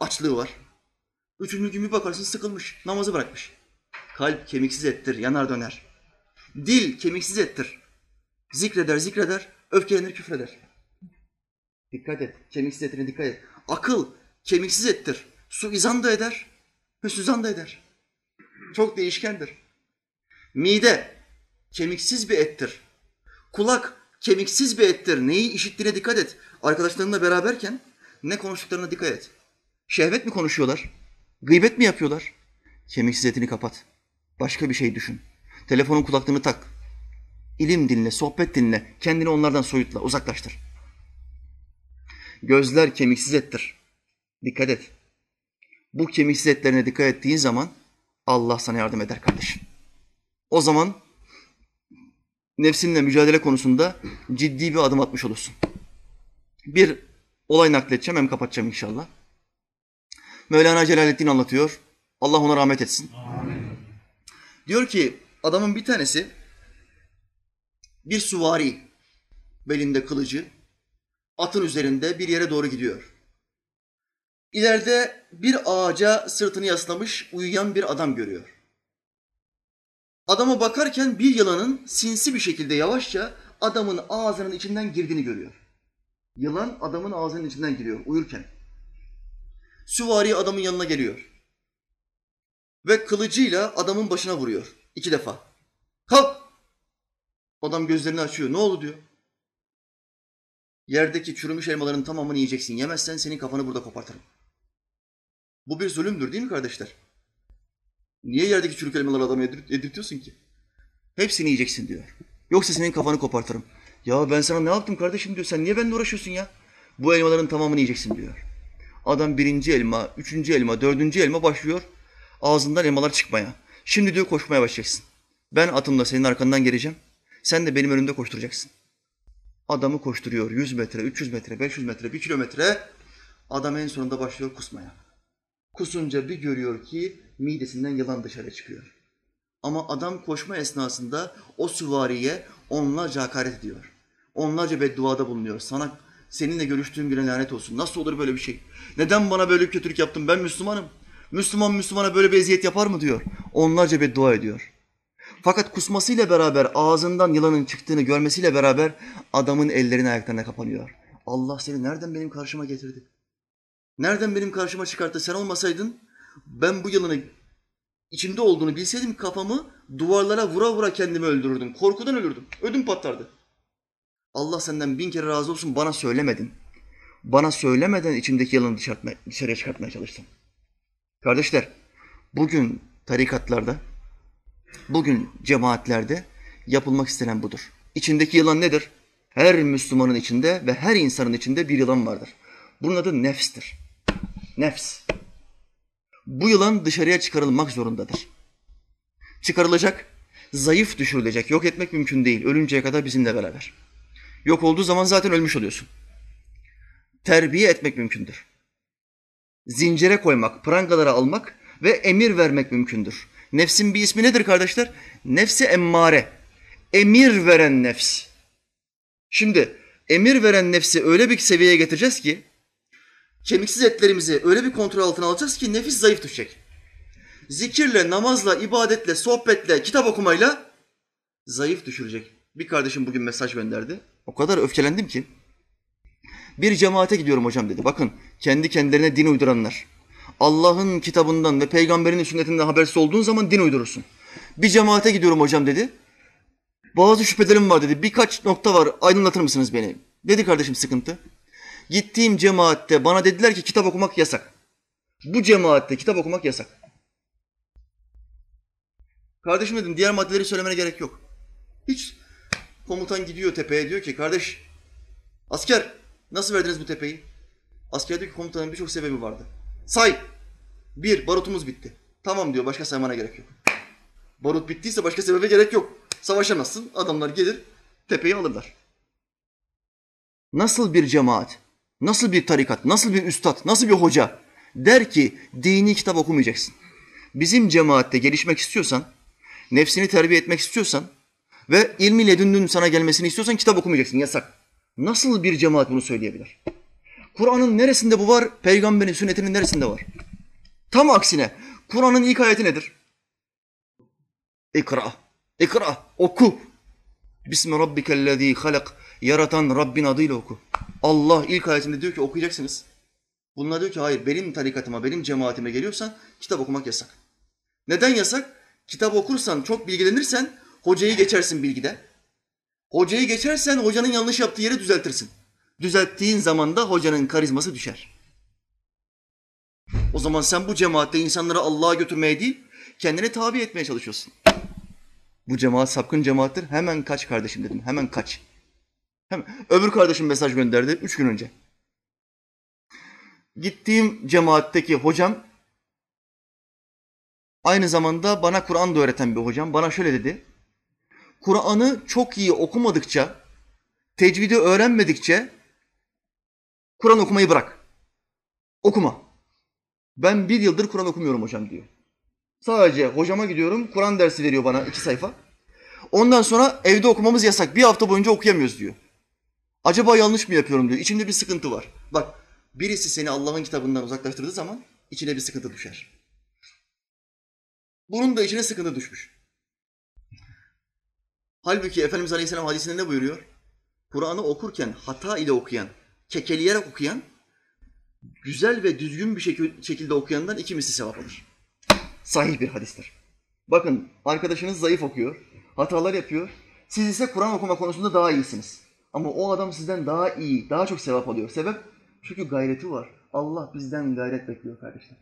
Speaker 1: açlığı var. Üçüncü gün bir bakarsın sıkılmış, namazı bırakmış. Kalp kemiksiz ettir, yanar döner. Dil kemiksiz ettir. Zikreder, zikreder, öfkelenir, küfreder. Dikkat et, kemiksiz etine dikkat et. Akıl kemiksiz ettir. Suizan da eder, hüsnüzan da eder. Çok değişkendir. Mide kemiksiz bir ettir. Kulak kemiksiz bir ettir. Neyi işittiğine dikkat et. Arkadaşlarınla beraberken ne konuştuklarına dikkat et. Şehvet mi konuşuyorlar? Gıybet mi yapıyorlar? Kemiksiz etini kapat. Başka bir şey düşün. Telefonun kulaklığını tak. İlim dinle, sohbet dinle. Kendini onlardan soyutla, uzaklaştır. Gözler kemiksiz ettir. Dikkat et. Bu kemiksiz etlerine dikkat ettiğin zaman Allah sana yardım eder kardeşim. O zaman nefsinle mücadele konusunda ciddi bir adım atmış olursun. Bir olay nakledeceğim hem kapatacağım inşallah. Mevlana Celaleddin anlatıyor. Allah ona rahmet etsin. Amin. Diyor ki adamın bir tanesi bir suvari belinde kılıcı atın üzerinde bir yere doğru gidiyor. İleride bir ağaca sırtını yaslamış uyuyan bir adam görüyor. Adama bakarken bir yılanın sinsi bir şekilde yavaşça adamın ağzının içinden girdiğini görüyor. Yılan adamın ağzının içinden giriyor uyurken. Süvari adamın yanına geliyor. Ve kılıcıyla adamın başına vuruyor. iki defa. Kalk! Adam gözlerini açıyor. Ne oldu diyor. Yerdeki çürümüş elmaların tamamını yiyeceksin. Yemezsen senin kafanı burada kopartırım. Bu bir zulümdür değil mi kardeşler? Niye yerdeki çürük elmaları adamı yedirtiyorsun ki? Hepsini yiyeceksin diyor. Yoksa senin kafanı kopartırım. Ya ben sana ne yaptım kardeşim diyor. Sen niye benimle uğraşıyorsun ya? Bu elmaların tamamını yiyeceksin diyor. Adam birinci elma, üçüncü elma, dördüncü elma başlıyor. Ağzından elmalar çıkmaya. Şimdi diyor koşmaya başlayacaksın. Ben atımla senin arkandan geleceğim. Sen de benim önümde koşturacaksın. Adamı koşturuyor 100 metre, 300 metre, 500 metre, 1 kilometre. Adam en sonunda başlıyor kusmaya. Kusunca bir görüyor ki midesinden yılan dışarı çıkıyor. Ama adam koşma esnasında o süvariye onlarca hakaret ediyor. Onlarca bedduada bulunuyor. Sana seninle görüştüğüm güne lanet olsun. Nasıl olur böyle bir şey? Neden bana böyle bir kötülük yaptın? Ben Müslümanım. Müslüman Müslümana böyle bir eziyet yapar mı diyor. Onlarca beddua ediyor. Fakat kusmasıyla beraber ağzından yılanın çıktığını görmesiyle beraber adamın ellerini ayaklarına kapanıyor. Allah seni nereden benim karşıma getirdi? Nereden benim karşıma çıkarttı? Sen olmasaydın ben bu yılanı içimde olduğunu bilseydim kafamı duvarlara vura vura kendimi öldürürdüm. Korkudan ölürdüm. Ödüm patlardı. Allah senden bin kere razı olsun bana söylemedin. Bana söylemeden içimdeki yılanı dışarıya çıkartmaya çalıştın. Kardeşler, bugün tarikatlarda, bugün cemaatlerde yapılmak istenen budur. İçindeki yılan nedir? Her Müslümanın içinde ve her insanın içinde bir yılan vardır. Bunun adı nefstir. Nefs. Bu yılan dışarıya çıkarılmak zorundadır. Çıkarılacak, zayıf düşürülecek. Yok etmek mümkün değil. Ölünceye kadar bizimle beraber. Yok olduğu zaman zaten ölmüş oluyorsun. Terbiye etmek mümkündür. Zincire koymak, prangalara almak ve emir vermek mümkündür. Nefsin bir ismi nedir kardeşler? Nefsi emmare. emir veren nefs. Şimdi emir veren nefsi öyle bir seviyeye getireceğiz ki kemiksiz etlerimizi öyle bir kontrol altına alacağız ki nefis zayıf düşecek. Zikirle, namazla, ibadetle, sohbetle, kitap okumayla zayıf düşürecek. Bir kardeşim bugün mesaj gönderdi. O kadar öfkelendim ki. Bir cemaate gidiyorum hocam dedi. Bakın kendi kendilerine din uyduranlar. Allah'ın kitabından ve peygamberin sünnetinden habersiz olduğun zaman din uydurursun. Bir cemaate gidiyorum hocam dedi. Bazı şüphelerim var dedi. Birkaç nokta var. Aydınlatır mısınız beni? Dedi kardeşim sıkıntı. Gittiğim cemaatte bana dediler ki kitap okumak yasak. Bu cemaatte kitap okumak yasak. Kardeşim dedim diğer maddeleri söylemene gerek yok. Hiç komutan gidiyor tepeye diyor ki kardeş asker nasıl verdiniz bu tepeyi? Asker diyor ki komutanın birçok sebebi vardı. Say. Bir, barutumuz bitti. Tamam diyor başka saymana gerek yok. Barut bittiyse başka sebebe gerek yok. Savaşamazsın. Adamlar gelir tepeyi alırlar. Nasıl bir cemaat, nasıl bir tarikat, nasıl bir üstad, nasıl bir hoca der ki dini kitap okumayacaksın. Bizim cemaatte gelişmek istiyorsan, nefsini terbiye etmek istiyorsan ve ilmi ledünnün sana gelmesini istiyorsan kitap okumayacaksın. Yasak. Nasıl bir cemaat bunu söyleyebilir? Kur'an'ın neresinde bu var? Peygamberin sünnetinin neresinde var? Tam aksine Kur'an'ın ilk ayeti nedir? İkra. İkra. Oku. Bismi rabbikellezî halak. Yaratan Rabbin adıyla oku. Allah ilk ayetinde diyor ki okuyacaksınız. Bunlar diyor ki hayır benim tarikatıma, benim cemaatime geliyorsan kitap okumak yasak. Neden yasak? Kitap okursan, çok bilgilenirsen hocayı geçersin bilgide. Hocayı geçersen hocanın yanlış yaptığı yeri düzeltirsin. Düzelttiğin zaman da hocanın karizması düşer. O zaman sen bu cemaatte insanları Allah'a götürmeye değil, kendini tabi etmeye çalışıyorsun. Bu cemaat sapkın cemaattir. Hemen kaç kardeşim dedim. Hemen kaç. Hemen. Öbür kardeşim mesaj gönderdi üç gün önce. Gittiğim cemaatteki hocam aynı zamanda bana Kur'an da öğreten bir hocam. Bana şöyle dedi. Kur'an'ı çok iyi okumadıkça, tecvidi öğrenmedikçe Kur'an okumayı bırak. Okuma. Ben bir yıldır Kur'an okumuyorum hocam diyor. Sadece hocama gidiyorum, Kur'an dersi veriyor bana iki sayfa. Ondan sonra evde okumamız yasak. Bir hafta boyunca okuyamıyoruz diyor. Acaba yanlış mı yapıyorum diyor. İçimde bir sıkıntı var. Bak birisi seni Allah'ın kitabından uzaklaştırdığı zaman içine bir sıkıntı düşer. Bunun da içine sıkıntı düşmüş. Halbuki Efendimiz Aleyhisselam hadisinde ne buyuruyor? Kur'an'ı okurken hata ile okuyan, kekeleyerek okuyan, güzel ve düzgün bir şekilde okuyandan iki misli sevap alır. Sahih bir hadistir. Bakın arkadaşınız zayıf okuyor, hatalar yapıyor. Siz ise Kur'an okuma konusunda daha iyisiniz. Ama o adam sizden daha iyi, daha çok sevap alıyor. Sebep? Çünkü gayreti var. Allah bizden gayret bekliyor kardeşler.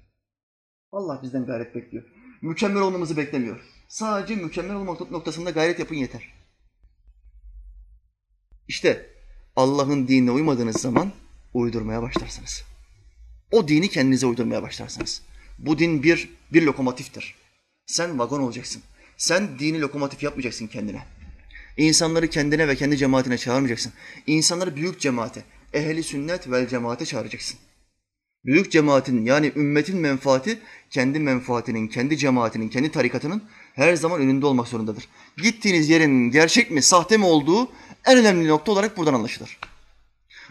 Speaker 1: Allah bizden gayret bekliyor. Mükemmel olmamızı beklemiyor. Sadece mükemmel olmak noktasında gayret yapın yeter. İşte Allah'ın dinine uymadığınız zaman uydurmaya başlarsınız. O dini kendinize uydurmaya başlarsınız. Bu din bir, bir lokomotiftir. Sen vagon olacaksın. Sen dini lokomotif yapmayacaksın kendine. İnsanları kendine ve kendi cemaatine çağırmayacaksın. İnsanları büyük cemaate, ehli sünnet vel cemaate çağıracaksın. Büyük cemaatin yani ümmetin menfaati kendi menfaatinin, kendi cemaatinin, kendi tarikatının her zaman önünde olmak zorundadır. Gittiğiniz yerin gerçek mi, sahte mi olduğu en önemli nokta olarak buradan anlaşılır.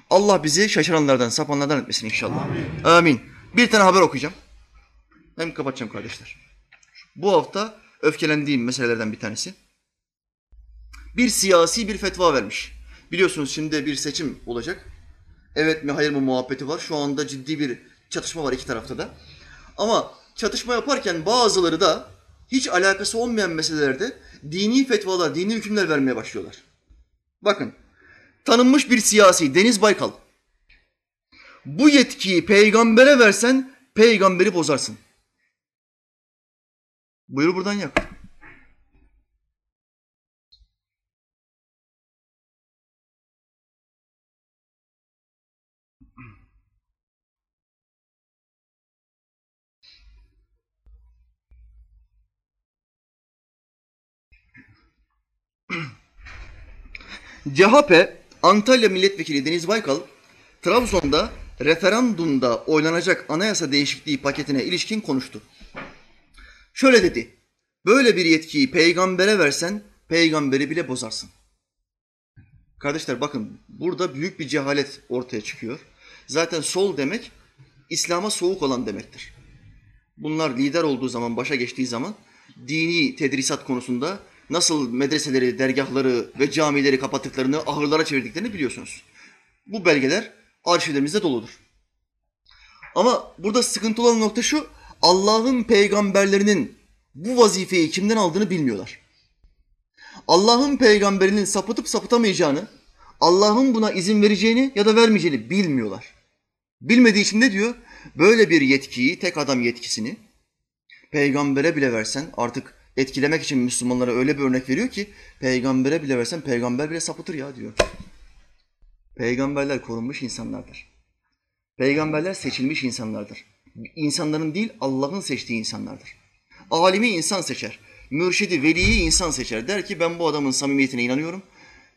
Speaker 1: Allah bizi şaşıranlardan, sapanlardan etmesin inşallah. Amin. Amin. Bir tane haber okuyacağım. Hem kapatacağım kardeşler. Bu hafta öfkelendiğim meselelerden bir tanesi. Bir siyasi bir fetva vermiş. Biliyorsunuz şimdi bir seçim olacak. Evet mi hayır mı muhabbeti var. Şu anda ciddi bir çatışma var iki tarafta da. Ama çatışma yaparken bazıları da hiç alakası olmayan meselelerde dini fetvalar, dini hükümler vermeye başlıyorlar. Bakın, tanınmış bir siyasi Deniz Baykal. Bu yetkiyi peygambere versen peygamberi bozarsın. Buyur buradan yak. CHP Antalya Milletvekili Deniz Baykal, Trabzon'da referandumda oylanacak anayasa değişikliği paketine ilişkin konuştu. Şöyle dedi, böyle bir yetkiyi peygambere versen peygamberi bile bozarsın. Kardeşler bakın burada büyük bir cehalet ortaya çıkıyor. Zaten sol demek İslam'a soğuk olan demektir. Bunlar lider olduğu zaman, başa geçtiği zaman dini tedrisat konusunda nasıl medreseleri, dergahları ve camileri kapattıklarını, ahırlara çevirdiklerini biliyorsunuz. Bu belgeler arşivlerimizde doludur. Ama burada sıkıntı olan nokta şu, Allah'ın peygamberlerinin bu vazifeyi kimden aldığını bilmiyorlar. Allah'ın peygamberinin sapıtıp sapıtamayacağını, Allah'ın buna izin vereceğini ya da vermeyeceğini bilmiyorlar. Bilmediği için ne diyor? Böyle bir yetkiyi, tek adam yetkisini peygambere bile versen artık etkilemek için Müslümanlara öyle bir örnek veriyor ki peygambere bile versen peygamber bile sapıtır ya diyor. Peygamberler korunmuş insanlardır. Peygamberler seçilmiş insanlardır. İnsanların değil Allah'ın seçtiği insanlardır. Alimi insan seçer. Mürşidi, veliyi insan seçer. Der ki ben bu adamın samimiyetine inanıyorum.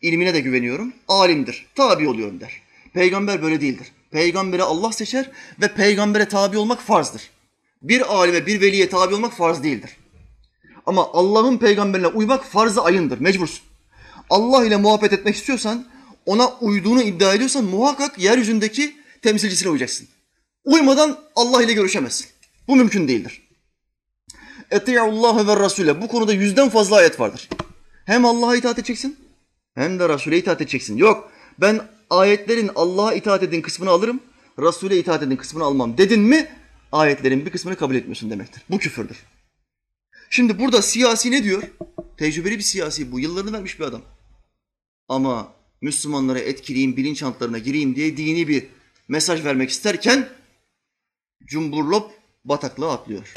Speaker 1: ilmine de güveniyorum. Alimdir. Tabi oluyorum der. Peygamber böyle değildir. Peygamberi Allah seçer ve peygambere tabi olmak farzdır. Bir alime, bir veliye tabi olmak farz değildir. Ama Allah'ın peygamberine uymak farz-ı ayındır, mecbursun. Allah ile muhabbet etmek istiyorsan, ona uyduğunu iddia ediyorsan muhakkak yeryüzündeki temsilcisine uyacaksın. Uymadan Allah ile görüşemezsin. Bu mümkün değildir. Eti'ullahi ve Rasule. Bu konuda yüzden fazla ayet vardır. Hem Allah'a itaat edeceksin, hem de Resul'e itaat edeceksin. Yok, ben ayetlerin Allah'a itaat edin kısmını alırım, Resul'e itaat edin kısmını almam dedin mi, ayetlerin bir kısmını kabul etmiyorsun demektir. Bu küfürdür. Şimdi burada siyasi ne diyor? Tecrübeli bir siyasi bu. Yıllarını vermiş bir adam. Ama Müslümanlara etkileyeyim, bilinçaltlarına gireyim diye dini bir mesaj vermek isterken cumburlop bataklığa atlıyor.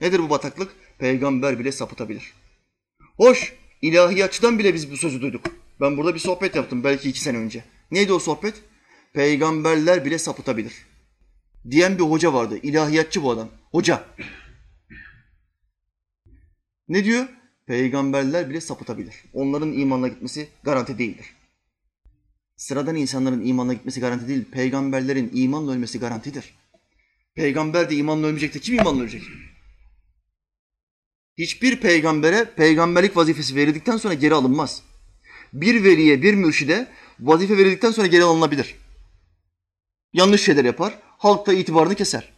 Speaker 1: Nedir bu bataklık? Peygamber bile sapıtabilir. Hoş, ilahiyatçıdan bile biz bu sözü duyduk. Ben burada bir sohbet yaptım belki iki sene önce. Neydi o sohbet? Peygamberler bile sapıtabilir. Diyen bir hoca vardı. İlahiyatçı bu adam. Hoca. Ne diyor? Peygamberler bile sapıtabilir. Onların imanla gitmesi garanti değildir. Sıradan insanların imanla gitmesi garanti değil. Peygamberlerin imanla ölmesi garantidir. Peygamber de imanla ölmeyecek de kim imanla ölecek? Hiçbir peygambere peygamberlik vazifesi verildikten sonra geri alınmaz. Bir veliye, bir mürşide vazife verildikten sonra geri alınabilir. Yanlış şeyler yapar, halk da itibarını keser.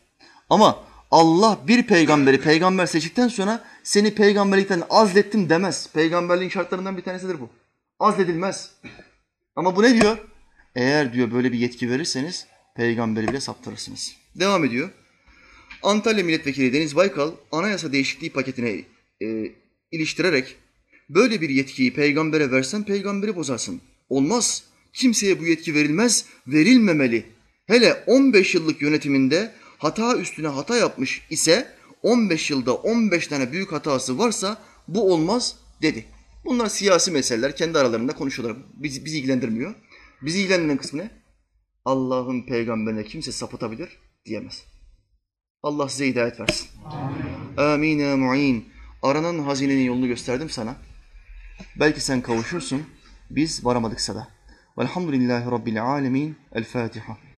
Speaker 1: Ama Allah bir peygamberi peygamber seçtikten sonra seni peygamberlikten azlettim demez. Peygamberliğin şartlarından bir tanesidir bu. Azledilmez. Ama bu ne diyor? Eğer diyor böyle bir yetki verirseniz peygamberi bile saptırırsınız. Devam ediyor. Antalya Milletvekili Deniz Baykal anayasa değişikliği paketine e, iliştirerek böyle bir yetkiyi peygambere versen peygamberi bozarsın. Olmaz. Kimseye bu yetki verilmez, verilmemeli. Hele 15 yıllık yönetiminde hata üstüne hata yapmış ise 15 yılda 15 tane büyük hatası varsa bu olmaz dedi. Bunlar siyasi meseleler kendi aralarında konuşuyorlar. Bizi, bizi ilgilendirmiyor. Bizi ilgilendiren kısmı ne? Allah'ın peygamberine kimse sapıtabilir diyemez. Allah size hidayet versin. Amin. Amin mu'in. Aranan hazinenin yolunu gösterdim sana. Belki sen kavuşursun. Biz varamadıksa da. Velhamdülillahi Rabbil alemin. El Fatiha.